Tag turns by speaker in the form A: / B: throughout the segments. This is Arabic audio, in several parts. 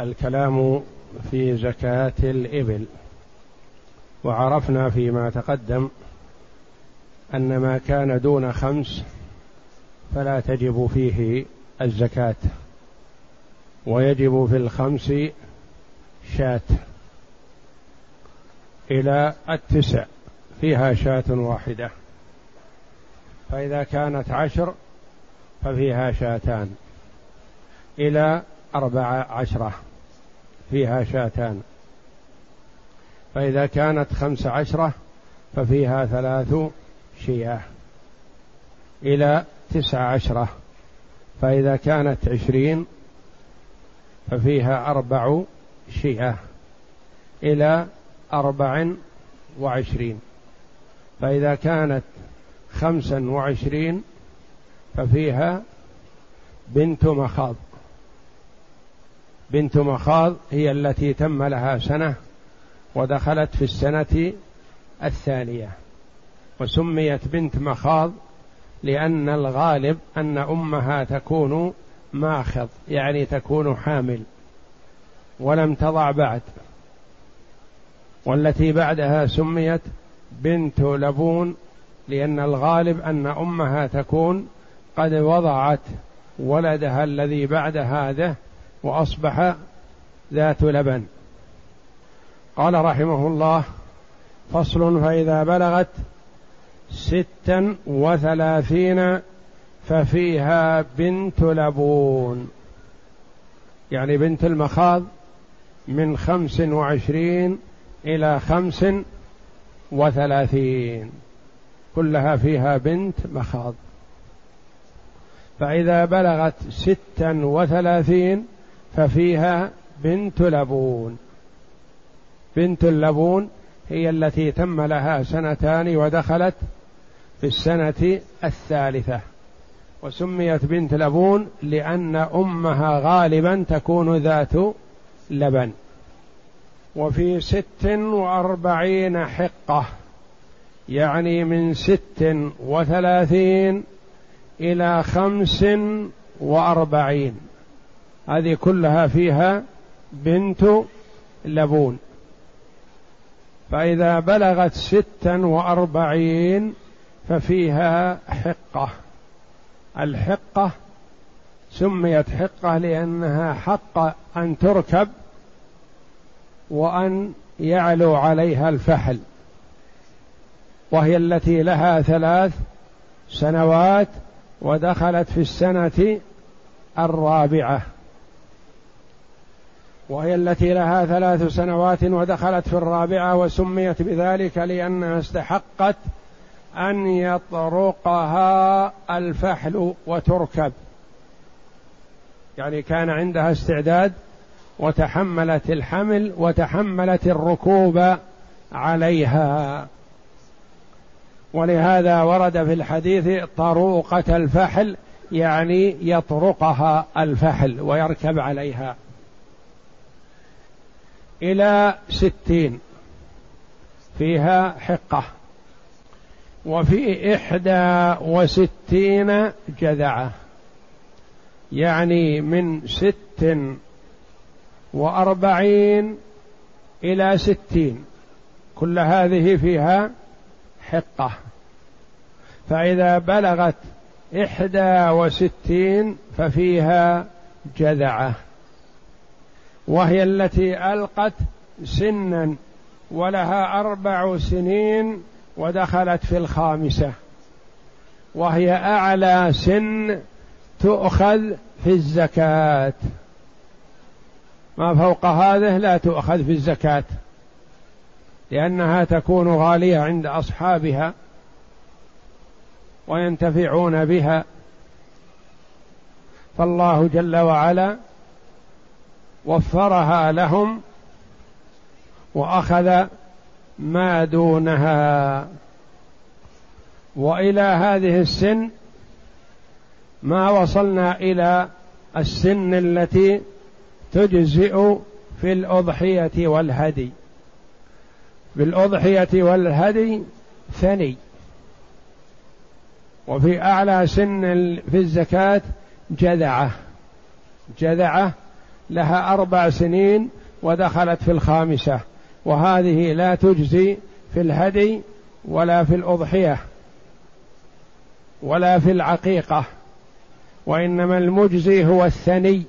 A: الكلام في زكاة الإبل. وعرفنا فيما تقدم أن ما كان دون خمس فلا تجب فيه الزكاة ويجب في الخمس شاة إلى التسع فيها شاة واحدة. فإذا كانت عشر ففيها شاتان إلى أربع عشرة. فيها شاتان. فإذا كانت خمس عشرة ففيها ثلاث شياه. إلى تسع عشرة. فإذا كانت عشرين ففيها أربع شياه. إلى أربع وعشرين. فإذا كانت خمسا وعشرين ففيها بنت مخاض. بنت مخاض هي التي تم لها سنة ودخلت في السنة الثانية وسميت بنت مخاض لأن الغالب أن أمها تكون ماخض يعني تكون حامل ولم تضع بعد والتي بعدها سميت بنت لبون لأن الغالب أن أمها تكون قد وضعت ولدها الذي بعد هذا وأصبح ذات لبن. قال رحمه الله فصل فإذا بلغت ستا وثلاثين ففيها بنت لبون. يعني بنت المخاض من خمس وعشرين إلى خمس وثلاثين. كلها فيها بنت مخاض. فإذا بلغت ستا وثلاثين ففيها بنت لبون. بنت اللبون هي التي تم لها سنتان ودخلت في السنة الثالثة. وسميت بنت لبون لأن أمها غالبا تكون ذات لبن. وفي ست وأربعين حقة يعني من ست وثلاثين إلى خمس وأربعين. هذه كلها فيها بنت لبون. فإذا بلغت ستا وأربعين ففيها حقة. الحقة سميت حقة لأنها حق أن تركب وأن يعلو عليها الفحل. وهي التي لها ثلاث سنوات ودخلت في السنة الرابعة. وهي التي لها ثلاث سنوات ودخلت في الرابعة وسميت بذلك لأنها استحقت أن يطرقها الفحل وتركب. يعني كان عندها استعداد وتحملت الحمل وتحملت الركوب عليها. ولهذا ورد في الحديث طروقة الفحل يعني يطرقها الفحل ويركب عليها. إلى ستين. فيها حقة. وفي إحدى وستين جذعة. يعني من ست وأربعين إلى ستين. كل هذه فيها حقة. فإذا بلغت إحدى وستين ففيها جذعة. وهي التي ألقت سنا ولها أربع سنين ودخلت في الخامسة. وهي أعلى سن تؤخذ في الزكاة. ما فوق هذه لا تؤخذ في الزكاة لأنها تكون غالية عند أصحابها وينتفعون بها. فالله جل وعلا وفرها لهم وأخذ ما دونها. وإلى هذه السن ما وصلنا إلى السن التي تجزئ في الأضحية والهدي. بالاضحيه والهدي ثني. وفي أعلى سن في الزكاة جذعة. جذعة لها أربع سنين ودخلت في الخامسة وهذه لا تجزي في الهدي ولا في الأضحية ولا في العقيقة وإنما المجزي هو الثني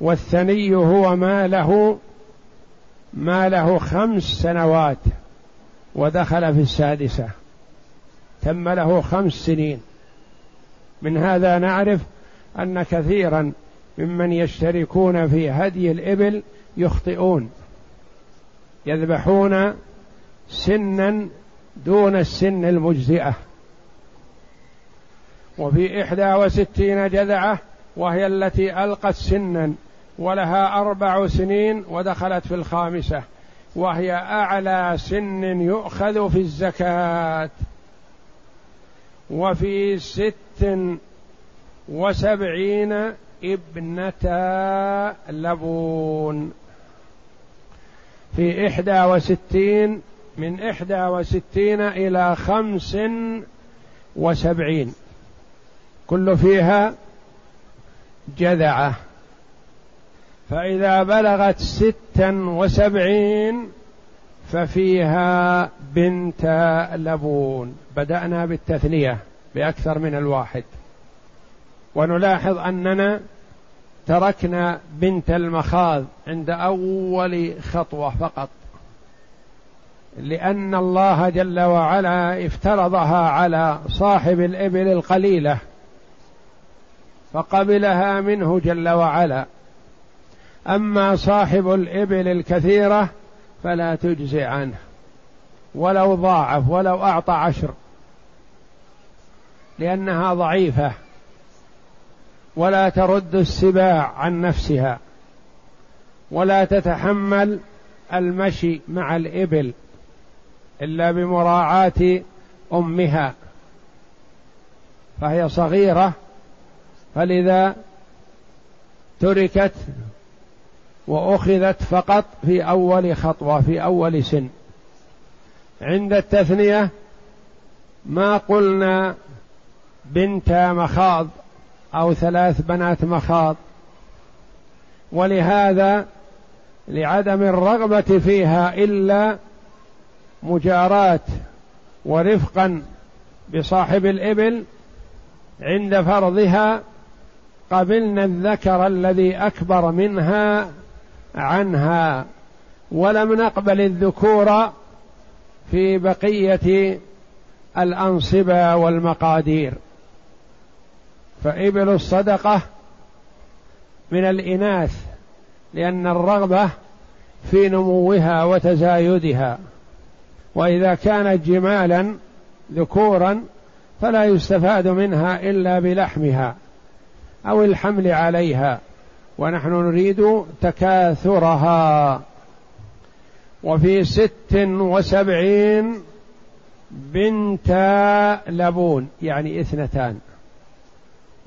A: والثني هو ما له ما له خمس سنوات ودخل في السادسة تم له خمس سنين. من هذا نعرف أن كثيرا ممن يشتركون في هدي الإبل يخطئون يذبحون سنا دون السن المجزئة. وفي إحدى وستين جذعة وهي التي ألقت سنا ولها أربع سنين ودخلت في الخامسة وهي أعلى سن يؤخذ في الزكاة. وفي ست وسبعين ابنتا لبون. في إحدى وستين من إحدى وستين إلى خمس وسبعين. كل فيها جذعة. فإذا بلغت ستا وسبعين ففيها بنت لبون. بدأنا بالتثنية بأكثر من الواحد. ونلاحظ أننا تركنا بنت المخاض عند أول خطوة فقط. لأن الله جل وعلا افترضها على صاحب الإبل القليلة فقبلها منه جل وعلا. أما صاحب الإبل الكثيرة فلا تجزي عنه ولو ضاعف ولو أعطى عشر لأنها ضعيفة. ولا ترد السباع عن نفسها ولا تتحمل المشي مع الإبل إلا بمراعاة أمها فهي صغيرة فلذا تركت وأخذت فقط في أول خطوة في أول سن. عند التثنية ما قلنا بنت مخاض أو ثلاث بنات مخاض. ولهذا لعدم الرغبة فيها إلا مجاراة ورفقا بصاحب الإبل عند فرضها قبلنا الذكر الذي أكبر منها عنها. ولم نقبل الذكور في بقية الأنصبة والمقادير. فإبل الصدقة من الإناث لأن الرغبة في نموها وتزايدها. وإذا كانت جمالا ذكورا فلا يستفاد منها إلا بلحمها أو الحمل عليها. ونحن نريد تكاثرها. وفي ست وسبعين بنتا لبون يعني اثنتان.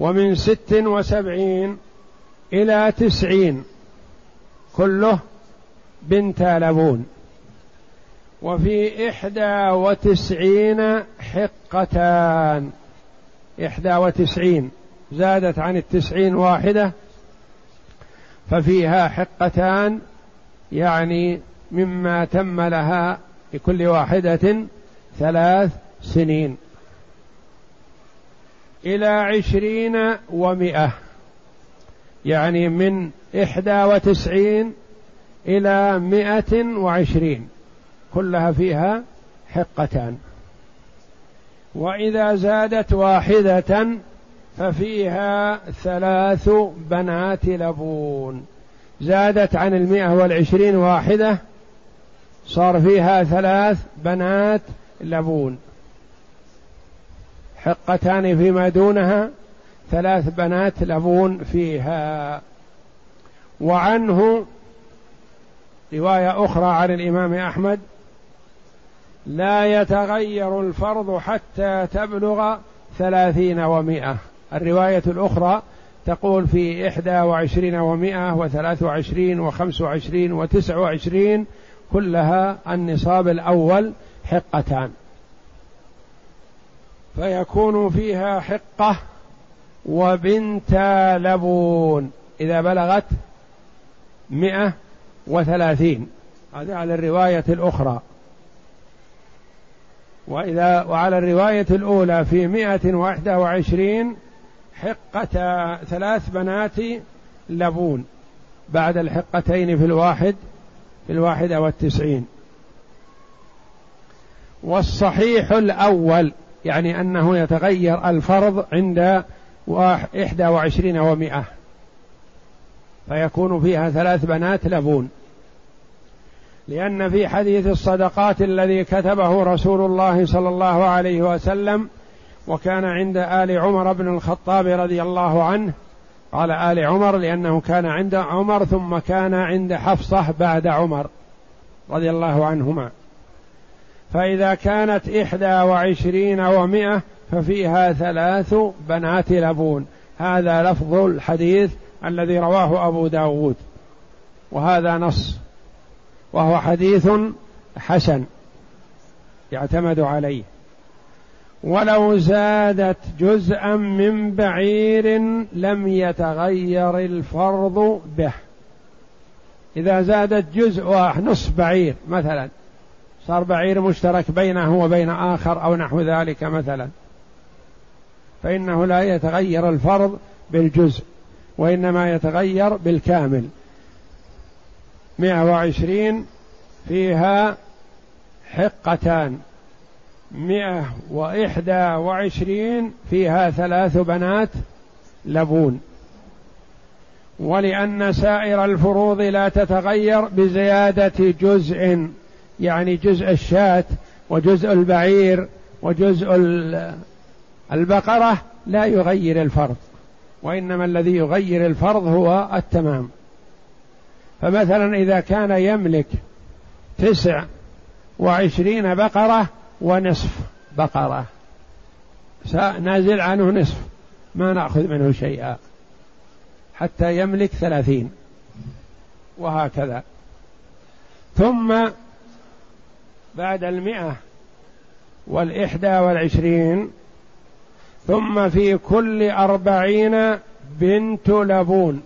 A: ومن ست وسبعين إلى تسعين كله بنتا لبون. وفي إحدى وتسعين حقتان. إحدى وتسعين. زادت عن التسعين واحدة. ففيها حقتان يعني مما تم لها لكل واحدة ثلاث سنين. إلى عشرين ومائة يعني من إحدى وتسعين إلى مائة وعشرين. كلها فيها حقتان. وإذا زادت واحدة ففيها ثلاث بنات لبون. زادت عن المئة والعشرين واحدة صار فيها ثلاث بنات لبون. حقتان فيما دونها ثلاث بنات لبون فيها. وعنه رواية أخرى عن الإمام أحمد لا يتغير الفرض حتى تبلغ ثلاثين ومائة الرواية الأخرى تقول في إحدى وعشرين ومائة وثلاث وعشرين وخمس وعشرين وتسع وعشرين كلها النصاب الأول حقتان. فيكون فيها حقة وبنت لبون. إذا بلغت مئة وثلاثين. هذا على الرواية الأخرى. وإذا وعلى الرواية الأولى في مئة وإحدى وعشرين حقة ثلاث بنات لبون. بعد الحقتين في الواحد في الواحدة والتسعين. والصحيح الأول يعني أنه يتغير الفرض عند إحدى وعشرين ومائة فيكون فيها ثلاث بنات لبون. لأن في حديث الصدقات الذي كتبه رسول الله صلى الله عليه وسلم وكان عند آل عمر بن الخطاب رضي الله عنه قال آل عمر لأنه كان عند عمر ثم كان عند حفصة بعد عمر رضي الله عنهما. فإذا كانت إحدى وعشرين ومائة ففيها ثلاث بنات لبون. هذا لفظ الحديث الذي رواه أبو داود. وهذا نص. وهو حديث حسن يعتمد عليه. ولو زادت جزءا من بعير لم يتغير الفرض به. إذا زادت جزء واحد نصف بعير مثلا صار بعير مشترك بينه وبين آخر أو نحو ذلك مثلا. فإنه لا يتغير الفرض بالجزء وإنما يتغير بالكامل. مئة وعشرين فيها حقتان. مئة وإحدى وعشرين فيها ثلاث بنات لبون. ولأن سائر الفروض لا تتغير بزيادة جزء. يعني جزء الشاة وجزء البعير وجزء البقرة لا يغير الفرض وإنما الذي يغير الفرض هو التمام. فمثلا إذا كان يملك تسع وعشرين بقرة ونصف بقرة نازل عنه نصف ما نأخذ منه شيئا حتى يملك ثلاثين وهكذا. ثم بعد المئة والإحدى والعشرين ثم في كل أربعين بنت لبون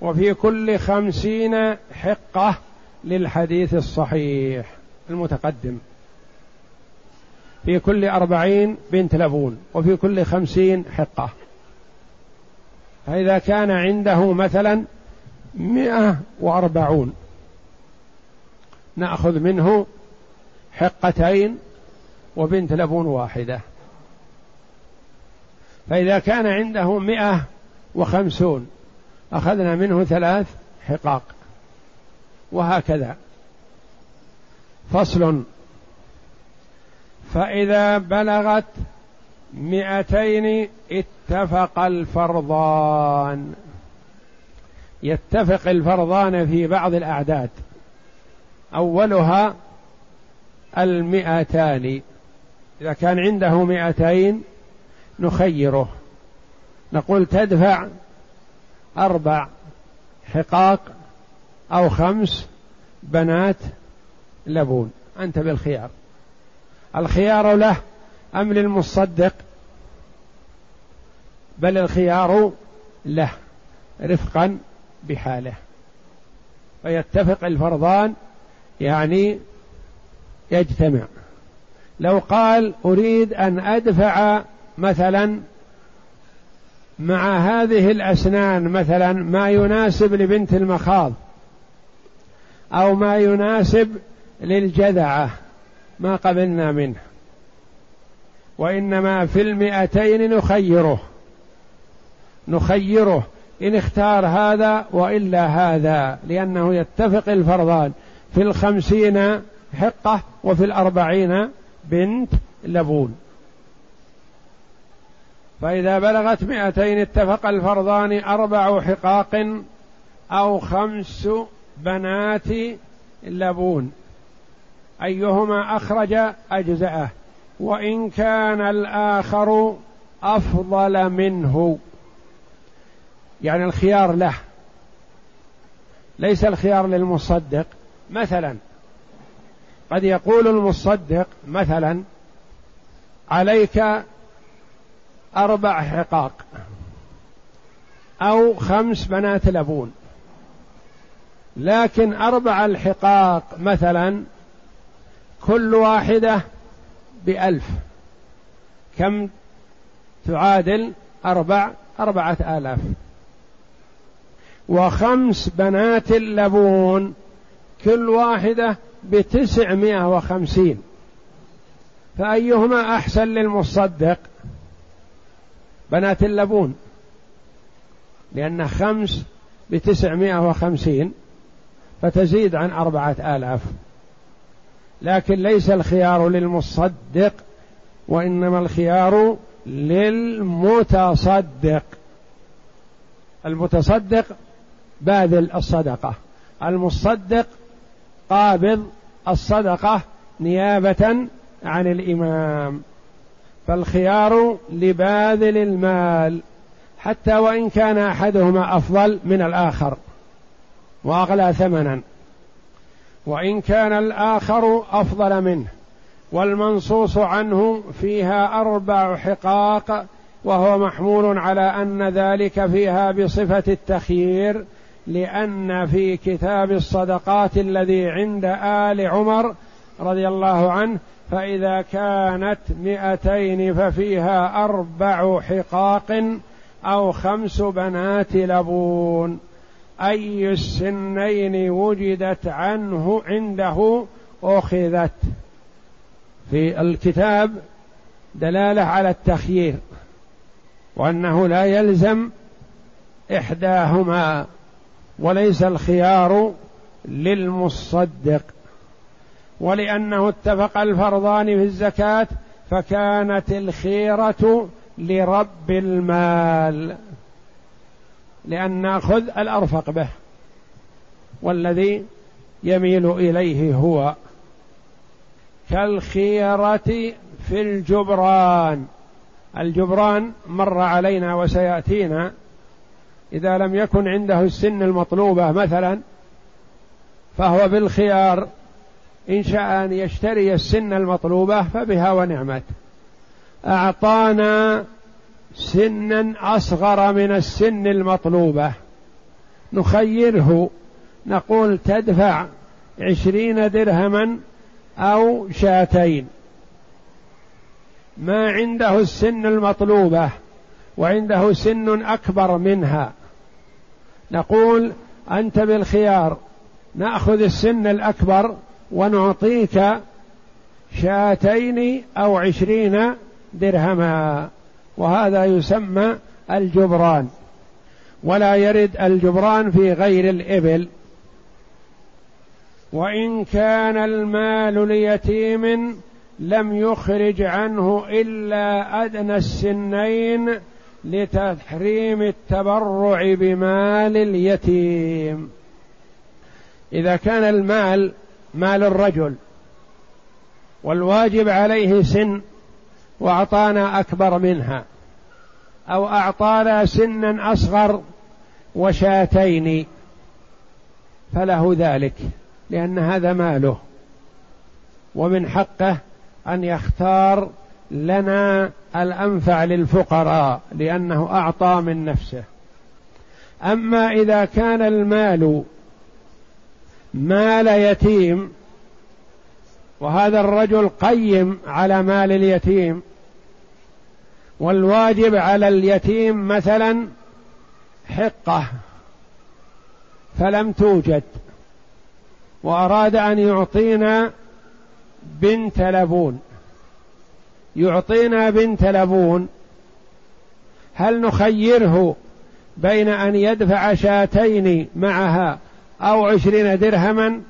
A: وفي كل خمسين حقة للحديث الصحيح المتقدم. في كل أربعين بنت لبون وفي كل خمسين حقة. فإذا كان عنده مثلا مئة وأربعون نأخذ منه حقتين وبنت لبون واحدة. فإذا كان عنده مئة وخمسون أخذنا منه ثلاث حقاق. وهكذا. فصل. فإذا بلغت مئتين اتفق الفرضان. يتفق الفرضان في بعض الأعداد. أولها المئتان. إذا كان عنده مئتين نخيره. نقول تدفع أربع حقاق أو خمس بنات لبون. أنت بالخيار. الخيار له أم للمصدق؟ بل الخيار له رفقا بحاله. فيتفق الفرضان يعني يجتمع. لو قال أريد أن أدفع مثلا مع هذه الأسنان مثلا ما يناسب لبنت المخاض أو ما يناسب للجذعة ما قبلنا منه. وإنما في المئتين نخيره نخيره إن اختار هذا وإلا هذا لأنه يتفق الفرضان في الخمسين حقة وفي الأربعين بنت لبون. فإذا بلغت مئتين اتفق الفرضان أربع حقاق أو خمس بنات لبون. أيهما أخرج أجزأه؟ وإن كان الآخر أفضل منه. يعني الخيار له. ليس الخيار للمصدق. مثلا قد يقول المصدق مثلا عليك أربع حقاق أو خمس بنات لبون لكن أربع الحقاق مثلا كل واحدة بألف كم تعادل أربع؟ أربعة آلاف. وخمس بنات اللبون كل واحدة بتسعمائة وخمسين. فأيهما أحسن للمصدق؟ بنات اللبون. لأن خمس بتسعمائة وخمسين فتزيد عن أربعة آلاف. لكن ليس الخيار للمصدق وإنما الخيار للمتصدق. المتصدق باذل الصدقة. المصدق قابض الصدقة نيابة عن الإمام. فالخيار لباذل المال حتى وإن كان أحدهما أفضل من الآخر وأغلى ثمنا. وإن كان الآخر أفضل منه والمنصوص عنه فيها أربع حقاق وهو محمول على أن ذلك فيها بصفة التخيير لأن في كتاب الصدقات الذي عند آل عمر رضي الله عنه فإذا كانت مئتين ففيها أربع حقاق أو خمس بنات لبون. أي السنين وجدت عنه عنده أخذت. في الكتاب دلالة على التخيير وأنه لا يلزم إحداهما وليس الخيار للمصدق. ولأنه اتفق الفرضان في الزكاة فكانت الخيرة لرب المال. لأن ناخذ الأرفق به والذي يميل إليه هو. كالخيرة في الجبران. الجبران مر علينا وسيأتينا إذا لم يكن عنده السن المطلوبة مثلا فهو بالخيار إن شاء أن يشتري السن المطلوبة فبها ونعمت. أعطانا سنا أصغر من السن المطلوبة. نخيره نقول تدفع عشرين درهما أو شاتين. ما عنده السن المطلوبة وعنده سن أكبر منها نقول أنت بالخيار نأخذ السن الأكبر ونعطيك شاتين أو عشرين درهما وهذا يسمى الجبران. ولا يرد الجبران في غير الإبل. وإن كان المال ليتيم لم يخرج عنه إلا أدنى السنين لتحريم التبرع بمال اليتيم. إذا كان المال مال الرجل والواجب عليه سن وأعطانا أكبر منها أو أعطانا سنا أصغر وشاتين فله ذلك لأن هذا ماله ومن حقه أن يختار لنا الأنفع للفقراء لأنه أعطى من نفسه. أما إذا كان المال مال يتيم وهذا الرجل قيم على مال اليتيم والواجب على اليتيم مثلا حقه فلم توجد وأراد أن يعطينا بنت لبون. يعطينا بنت لبون هل نخيره بين أن يدفع شاتين معها أو عشرين درهما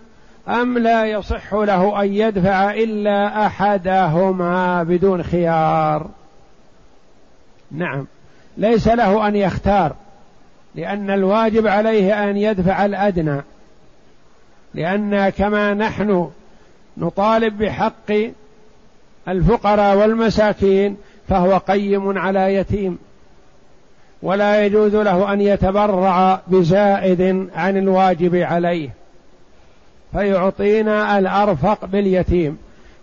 A: أم لا يصح له أن يدفع إلا أحدهما بدون خيار؟ نعم ليس له أن يختار لأن الواجب عليه أن يدفع الأدنى لأن كما نحن نطالب بحق الفقراء والمساكين فهو قيم على يتيم. ولا يجوز له أن يتبرع بزائد عن الواجب عليه. فيعطينا الأرفق باليتيم.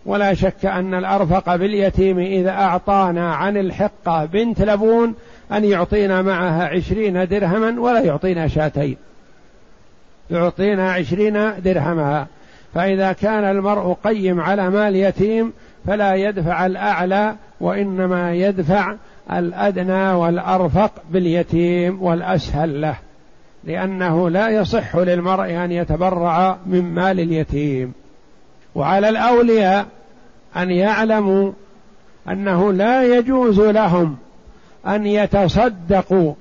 A: ولا شك أن الأرفق باليتيم إذا أعطانا عن الحقة بنت لبون أن يعطينا معها عشرين درهما ولا يعطينا شاتين. يعطينا عشرين درهمها. فإذا كان المرء قيم على مال يتيم فلا يدفع الأعلى وإنما يدفع الأدنى والأرفق باليتيم والأسهل له لأنه لا يصح للمرء أن يتبرع من مال اليتيم. وعلى الأولياء أن يعلموا أنه لا يجوز لهم أن يتصدقوا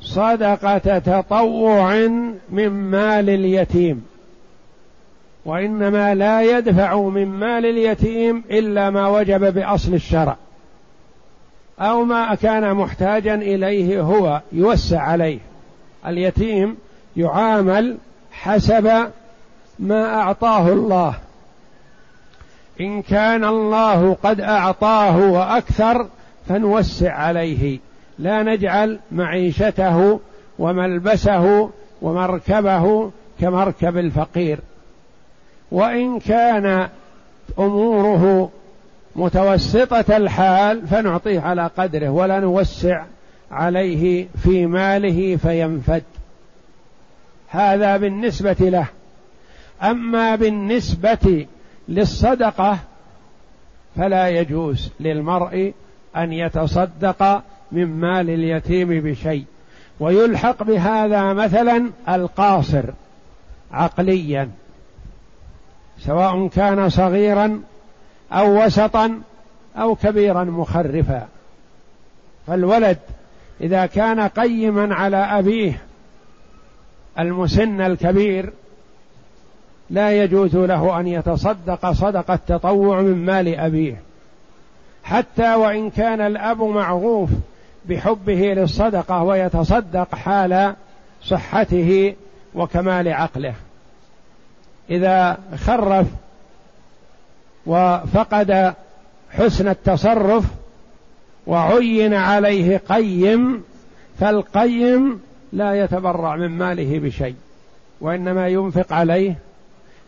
A: صدقة تطوع من مال اليتيم. وإنما لا يدفع من مال اليتيم إلا ما وجب بأصل الشرع أو ما كان محتاجا إليه هو يوسع عليه. اليتيم يعامل حسب ما أعطاه الله. إن كان الله قد أعطاه وأكثر فنوسع عليه. لا نجعل معيشته وملبسه ومركبه كمركب الفقير. وإن كان أموره متوسطة الحال فنعطيه على قدره ولا نوسع عليه في ماله فينفد. هذا بالنسبة له. أما بالنسبة للصدقة فلا يجوز للمرء أن يتصدق من مال اليتيم بشيء. ويلحق بهذا مثلا القاصر عقليا. سواء كان صغيرا أو وسطا أو كبيرا مخرفا. فالولد إذا كان قيما على أبيه المسن الكبير لا يجوز له أن يتصدق صدقه تطوع من مال أبيه. حتى وإن كان الأب معروف بحبه للصدقة ويتصدق حال صحته وكمال عقله. إذا خرف وفقد حسن التصرف وعين عليه قيم فالقيم لا يتبرع من ماله بشيء وإنما ينفق عليه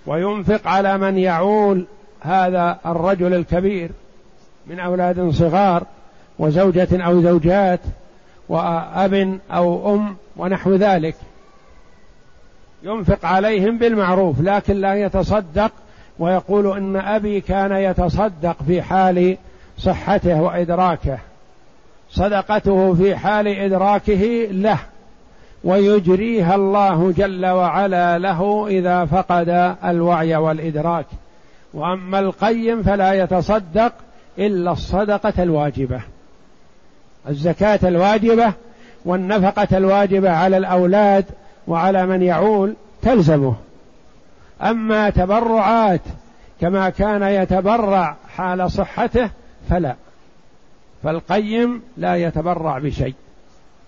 A: وينفق على من يعول هذا الرجل الكبير من أولاد صغار وزوجة أو زوجات وأب أو أم ونحو ذلك. ينفق عليهم بالمعروف لكن لا يتصدق ويقول إن أبي كان يتصدق في حال صحته وإدراكه صدقته في حال إدراكه له ويجريها الله جل وعلا له إذا فقد الوعي والإدراك. وأما القيم فلا يتصدق إلا الصدقة الواجبة الزكاة الواجبة والنفقة الواجبة على الأولاد وعلى من يعول تلزمه. أما تبرعات كما كان يتبرع حال صحته فلا. فالقيم لا يتبرع بشيء.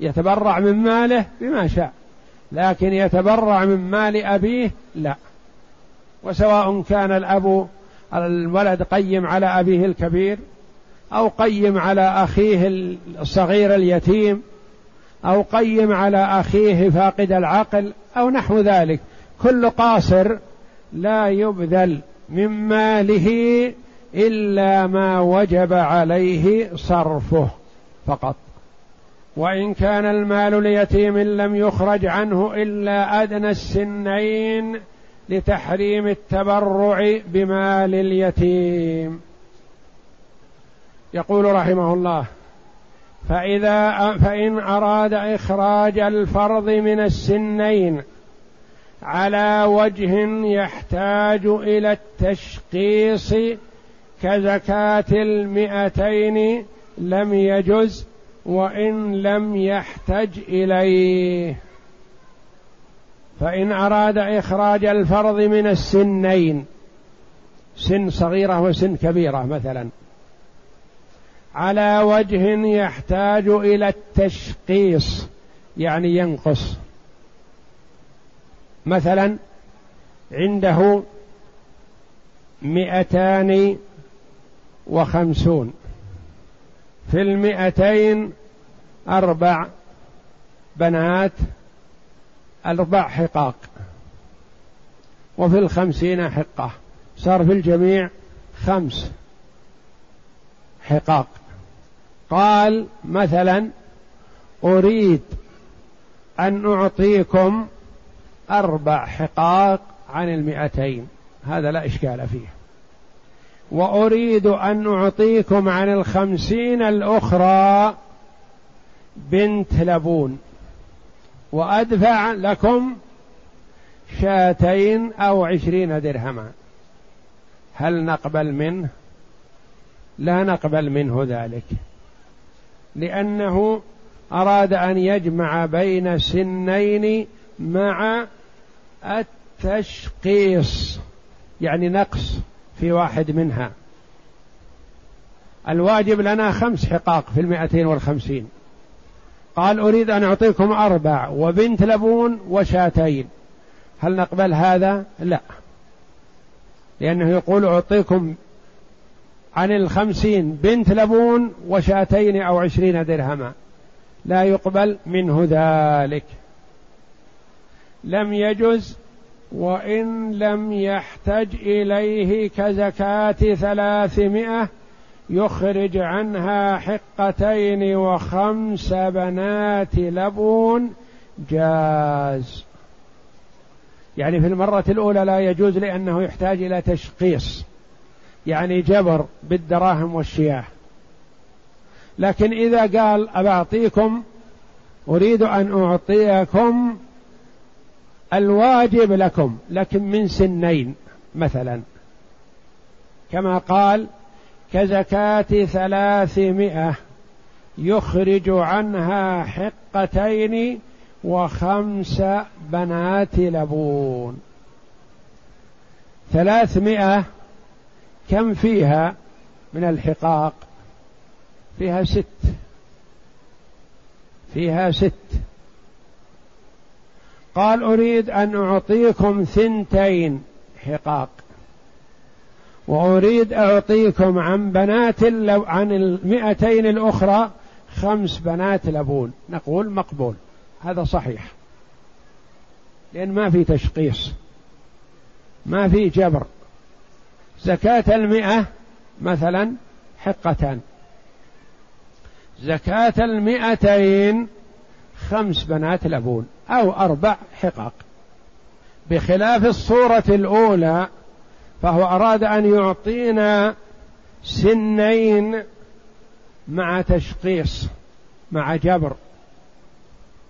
A: يتبرع من ماله بما شاء. لكن يتبرع من مال أبيه لا. وسواء كان الأب الولد قيم على أبيه الكبير أو قيم على أخيه الصغير اليتيم أو قيم على أخيه فاقد العقل أو نحو ذلك. كل قاصر لا يبذل من ماله إلا ما وجب عليه صرفه فقط. وإن كان المال ليتيم لم يخرج عنه إلا أدنى السنين لتحريم التبرع بمال اليتيم. يقول رحمه الله فإذا فإن أراد إخراج الفرض من السنين على وجه يحتاج إلى التشخيص كزكاة المئتين لم يجز وإن لم يحتج إليه. فإن أراد إخراج الفرض من السنين سن صغيرة وسن كبيرة مثلا. على وجه يحتاج إلى التشقيص يعني ينقص. مثلا عنده مئتان وخمسون. في المئتين أربع بنات أربع حقاق. وفي الخمسين حقة. صار في الجميع خمس حقاق. قال مثلا أريد أن أعطيكم أربع حقاق عن المئتين هذا لا إشكال فيه. وأريد أن أعطيكم عن الخمسين الأخرى بنت لبون وأدفع لكم شاتين أو عشرين درهما. هل نقبل منه؟ لا نقبل منه ذلك. لأنه أراد أن يجمع بين سنين مع التشقيص يعني نقص في واحد منها. الواجب لنا خمس حقاق في المائتين والخمسين. قال أريد أن أعطيكم أربع وبنت لبون وشاتين. هل نقبل هذا؟ لا. لأنه يقول أعطيكم عن الخمسين بنت لبون وشاتين أو عشرين درهما. لا يقبل منه ذلك. لم يجز وإن لم يحتج إليه كزكاة ثلاثمائة يخرج عنها حقتين وخمس بنات لبون جاز. يعني في المرة الأولى لا يجوز لأنه يحتاج إلى تشقيص يعني جبر بالدراهم والشياه. لكن إذا قال أبعطيكم أريد أن أعطيكم الواجب لكم لكن من سنين مثلا. كما قال كزكاة ثلاثمائة يخرج عنها حقتين وخمس بنات لبون. ثلاثمائة كم فيها من الحقاق؟ فيها ست. فيها ست. قال أريد أن أعطيكم ثنتين حقاق. وأريد أعطيكم عن بنات اللو عن المئتين الأخرى خمس بنات لبون. نقول مقبول. هذا صحيح. لأن ما في تشقيص ما في جبر. زكاة المئة مثلا حقتان. زكاة المئتين خمس بنات لبون أو أربع حقق بخلاف الصورة الأولى فهو أراد أن يعطينا سنين مع تشقيص مع جبر.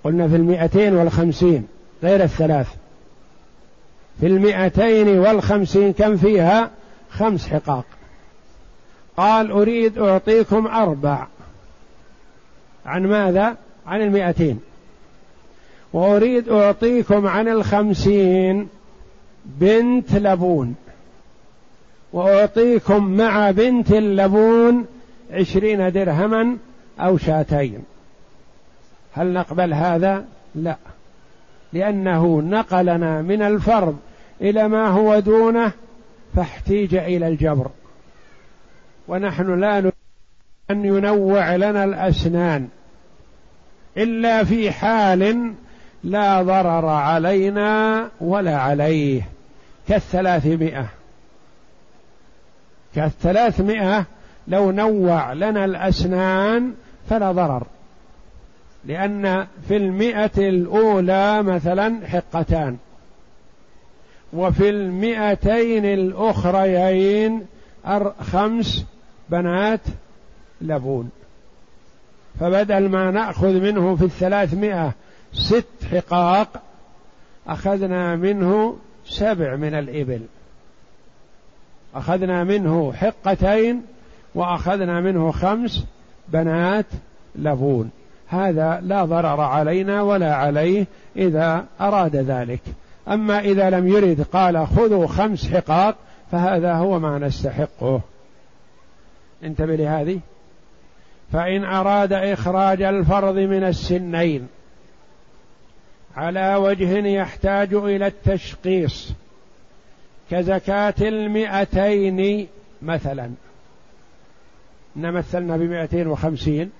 A: قلنا في المئتين والخمسين غير الثلاث. في المئتين والخمسين كم فيها؟ خمس حقاق. قال أريد أعطيكم أربع. عن ماذا؟ عن المئتين. وأريد أعطيكم عن الخمسين بنت لبون. وأعطيكم مع بنت اللبون عشرين درهما أو شاتين. هل نقبل هذا؟ لا. لأنه نقلنا من الفرض إلى ما هو دونه فاحتيج إلى الجبر. ونحن لا نريد أن ينوع لنا الأسنان إلا في حال لا ضرر علينا ولا عليه. كالثلاثمائة. كالثلاثمائة لو نوع لنا الأسنان فلا ضرر. لأن في المئة الأولى مثلا حقتان. وفي المئتين الأخريين خمس بنات لبون. فبدل ما نأخذ منه في الثلاثمائة ست حقاق أخذنا منه سبع من الإبل. أخذنا منه حقتين وأخذنا منه خمس بنات لبون. هذا لا ضرر علينا ولا عليه إذا أراد ذلك. أما إذا لم يرد قال خذوا خمس حقاق فهذا هو ما نستحقه. انتبه لهذه. فإن أراد إخراج الفرض من السنين على وجه يحتاج إلى التشقيص كزكاة المئتين مثلا. نمثلنا بمئتين وخمسين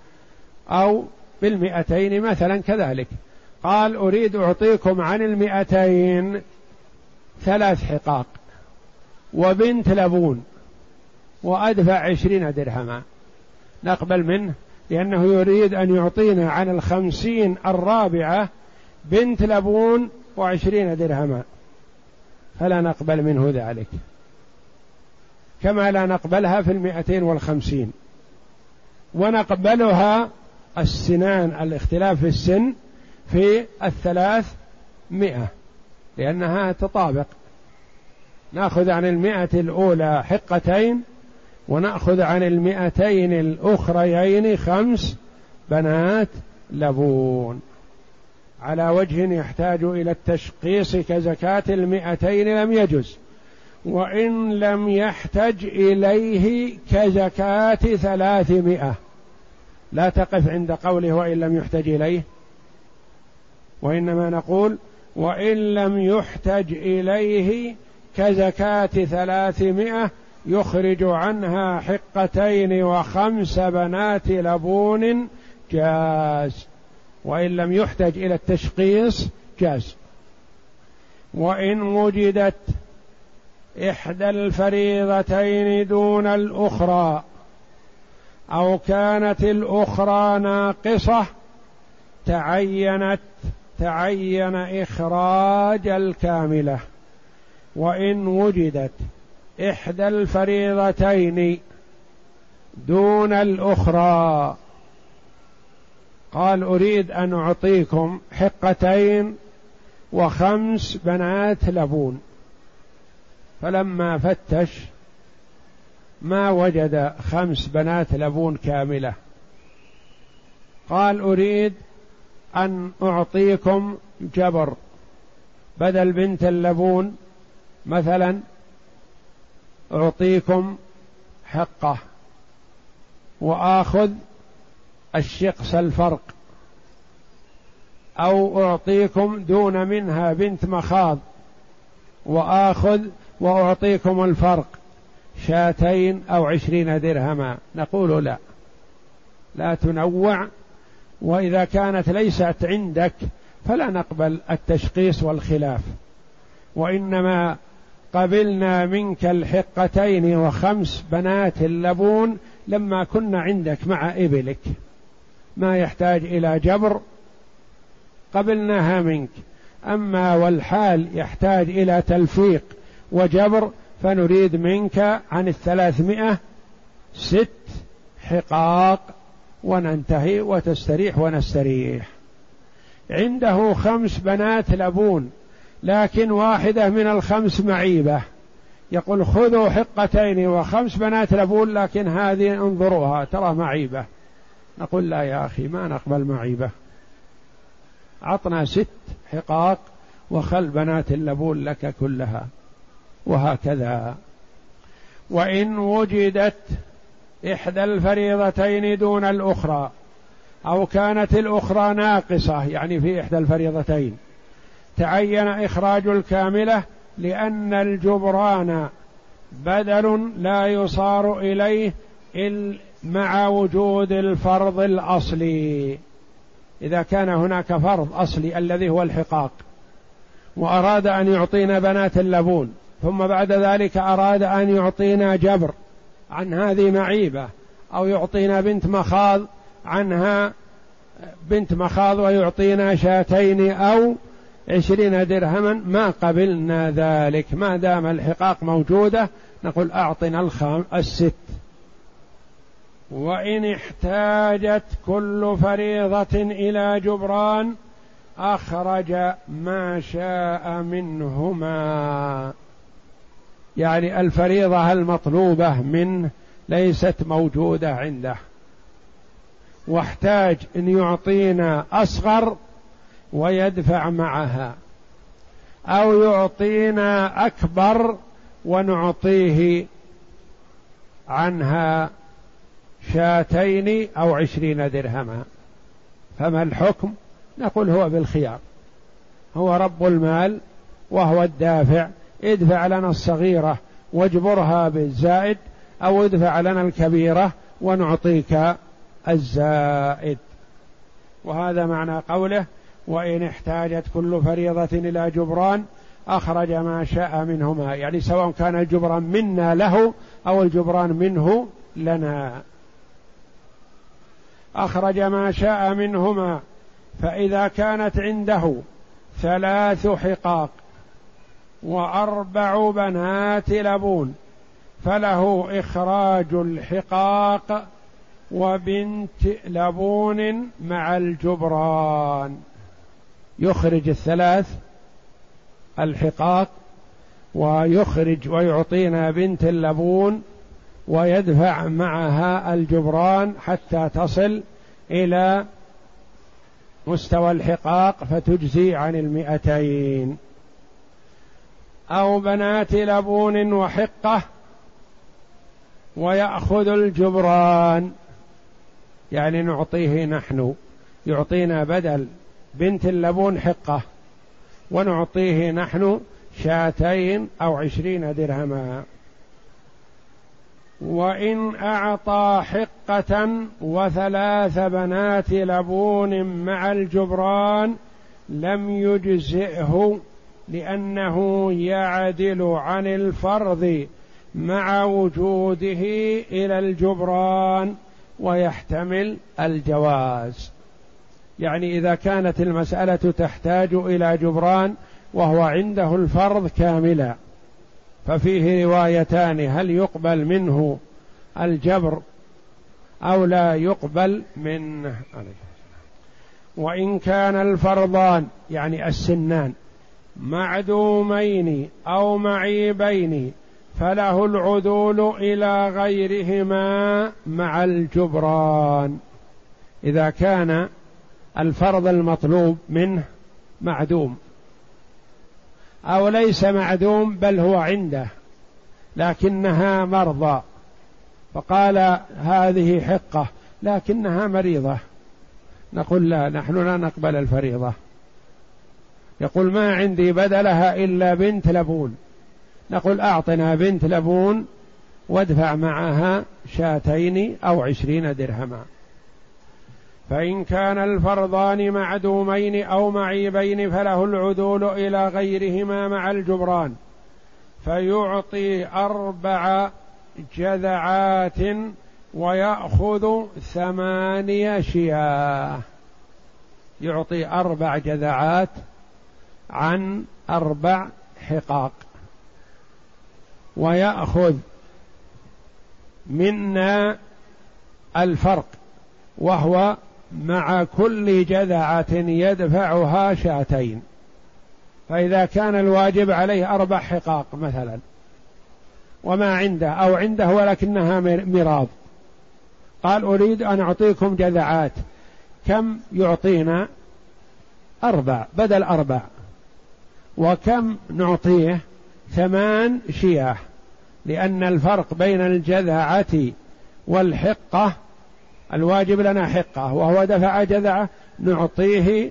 A: أو بالمئتين مثلا كذلك. قال أريد أعطيكم عن المئتين ثلاث حقاق وبنت لبون وأدفع عشرين درهما. نقبل منه لأنه يريد أن يعطينا عن الخمسين الرابعة بنت لبون وعشرين درهما. فلا نقبل منه ذلك. كما لا نقبلها في المئتين والخمسين. ونقبلها السنان الاختلاف في السن في الثلاث مئة لأنها تطابق. نأخذ عن المئة الأولى حقتين ونأخذ عن المئتين الأخريين خمس بنات لبون. على وجه يحتاج إلى التشقيص كزكاة المئتين لم يجز وإن لم يحتج إليه كزكاة ثلاثمائة لا تقف عند قوله وإن لم يحتج إليه. وإنما نقول وإن لم يحتج إليه كزكاة ثلاثمائة يخرج عنها حقتين وخمس بنات لبون جاز. وإن لم يحتج إلى التشقيص جاز. وإن وجدت إحدى الفريضتين دون الأخرى أو كانت الأخرى ناقصة تعينت تعين إخراج الكاملة وإن وجدت إحدى الفريضتين دون الأخرى. قال أريد أن أعطيكم حقتين وخمس بنات لبون. فلما فتش ما وجد خمس بنات لبون كاملة. قال أريد أن أعطيكم جبر. بدل بنت اللبون مثلا أعطيكم حقة. وآخذ الشقص الفرق. أو أعطيكم دون منها بنت مخاض. وآخذ وأعطيكم الفرق. شاتين أو عشرين درهما. نقول لا. لا تنوع. وإذا كانت ليست عندك فلا نقبل التشخيص والخلاف. وإنما قبلنا منك الحقتين وخمس بنات اللبون لما كنا عندك مع إبلك. ما يحتاج إلى جبر قبلناها منك. أما والحال يحتاج إلى تلفيق وجبر فنريد منك عن الثلاثمائة ست حقاق وننتهي وتستريح ونستريح. عنده خمس بنات لبون لكن واحدة من الخمس معيبة. يقول خذوا حقتين وخمس بنات لبون لكن هذه انظروها ترى معيبة. نقول لا يا أخي ما نقبل معيبة. عطنا ست حقاق وخل بنات اللبون لك كلها. وهكذا. وإن وجدت إحدى الفريضتين دون الأخرى أو كانت الأخرى ناقصة يعني في إحدى الفريضتين. تعين إخراج الكاملة لأن الجبران بدل لا يصار إليه مع وجود الفرض الأصلي. إذا كان هناك فرض أصلي الذي هو الحقاق وأراد أن يعطينا بنات اللبون ثم بعد ذلك أراد أن يعطينا جبر عن هذه معيبة أو يعطينا بنت مخاض عنها بنت مخاض ويعطينا شاتين أو عشرين درهما. ما قبلنا ذلك ما دام الحقاق موجودة نقول أعطنا الخام الست. وإن احتاجت كل فريضة إلى جبران أخرج ما شاء منهما. يعني الفريضة المطلوبة منه ليست موجودة عنده. واحتاج إن يعطينا أصغر ويدفع معها. أو يعطينا أكبر ونعطيه عنها شاتين أو عشرين درهما. فما الحكم؟ نقول هو بالخيار. هو رب المال وهو الدافع. ادفع لنا الصغيرة واجبرها بالزائد أو ادفع لنا الكبيرة ونعطيك الزائد. وهذا معنى قوله وإن احتاجت كل فريضة إلى جبران أخرج ما شاء منهما. يعني سواء كان الجبران منا له أو الجبران منه لنا. أخرج ما شاء منهما. فإذا كانت عنده ثلاث حقاق وأربع بنات لبون فله إخراج الحقاق وبنت لبون مع الجبران. يخرج الثلاث الحقاق ويخرج ويعطينا بنت اللبون ويدفع معها الجبران حتى تصل إلى مستوى الحقاق فتجزي عن المئتين. أو بنات لبون وحقة ويأخذ الجبران. يعني نعطيه نحن يعطينا بدل بنت اللبون حقة ونعطيه نحن شاتين أو عشرين درهما. وإن أعطى حقة وثلاث بنات لبون مع الجبران لم يجزئه لأنه يعدل عن الفرض مع وجوده إلى الجبران ويحتمل الجواز. يعني إذا كانت المسألة تحتاج إلى جبران وهو عنده الفرض كاملا ففيه روايتان هل يقبل منه الجبر أو لا يقبل منه. وإن كان الفرضان يعني السنان معدومين أو معيبين فله العدول إلى غيرهما مع الجبران. إذا كان الفرض المطلوب منه معدوم أو ليس معدوم بل هو عنده لكنها مرضى. فقال هذه حقة لكنها مريضة. نقول لا نحن لا نقبل الفريضة. يقول ما عندي بدلها إلا بنت لبون. نقول أعطنا بنت لبون وادفع معها شاتين أو عشرين درهما. فإن كان الفرضان معدومين أو معيبين فله العدول إلى غيرهما مع الجبران. فيعطي أربع جذعات ويأخذ ثمانية شياه. يعطي أربع جذعات عن أربع حقاق. ويأخذ منا الفرق وهو مع كل جذعة يدفعها شاتين. فإذا كان الواجب عليه أربع حقاق مثلا وما عنده أو عنده ولكنها مراض قال أريد أن أعطيكم جذعات كم يعطينا؟ أربع بدل أربع. وكم نعطيه ثمان شياه لأن الفرق بين الجذعة والحقة الواجب لنا حقة وهو دفع جذعه نعطيه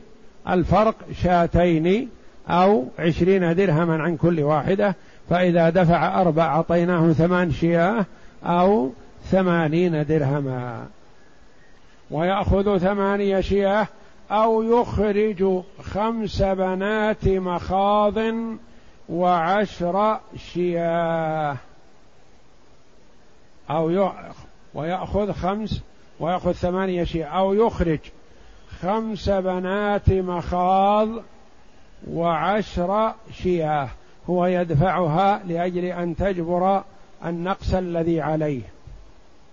A: الفرق شاتين أو عشرين درهما عن كل واحدة فإذا دفع أربع أعطيناه ثمان شياه أو ثمانين درهما. ويأخذ ثمانية شياه أو يخرج خمس بنات مخاض وعشر شياه. أو ويأخذ خمس ويأخذ ثمانية شيء أو يخرج خمس بنات مخاض وعشر شياه. هو يدفعها لأجل أن تجبر النقص الذي عليه.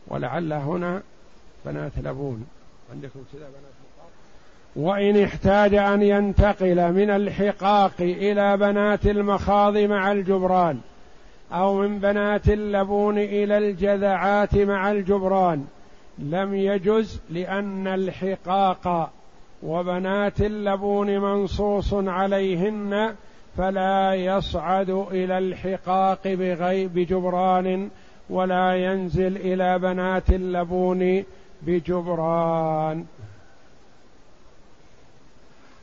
A: ولعل هنا بنات لبون عندكم كذا بنات؟ وإن احتاج أن ينتقل من الحقاق إلى بنات المخاض مع الجبران أو من بنات اللبون إلى الجذعات مع الجبران لم يجز لأن الحقاق وبنات اللبون منصوص عليهن فلا يصعد إلى الحقاق بغي بجبران ولا ينزل إلى بنات اللبون بجبران.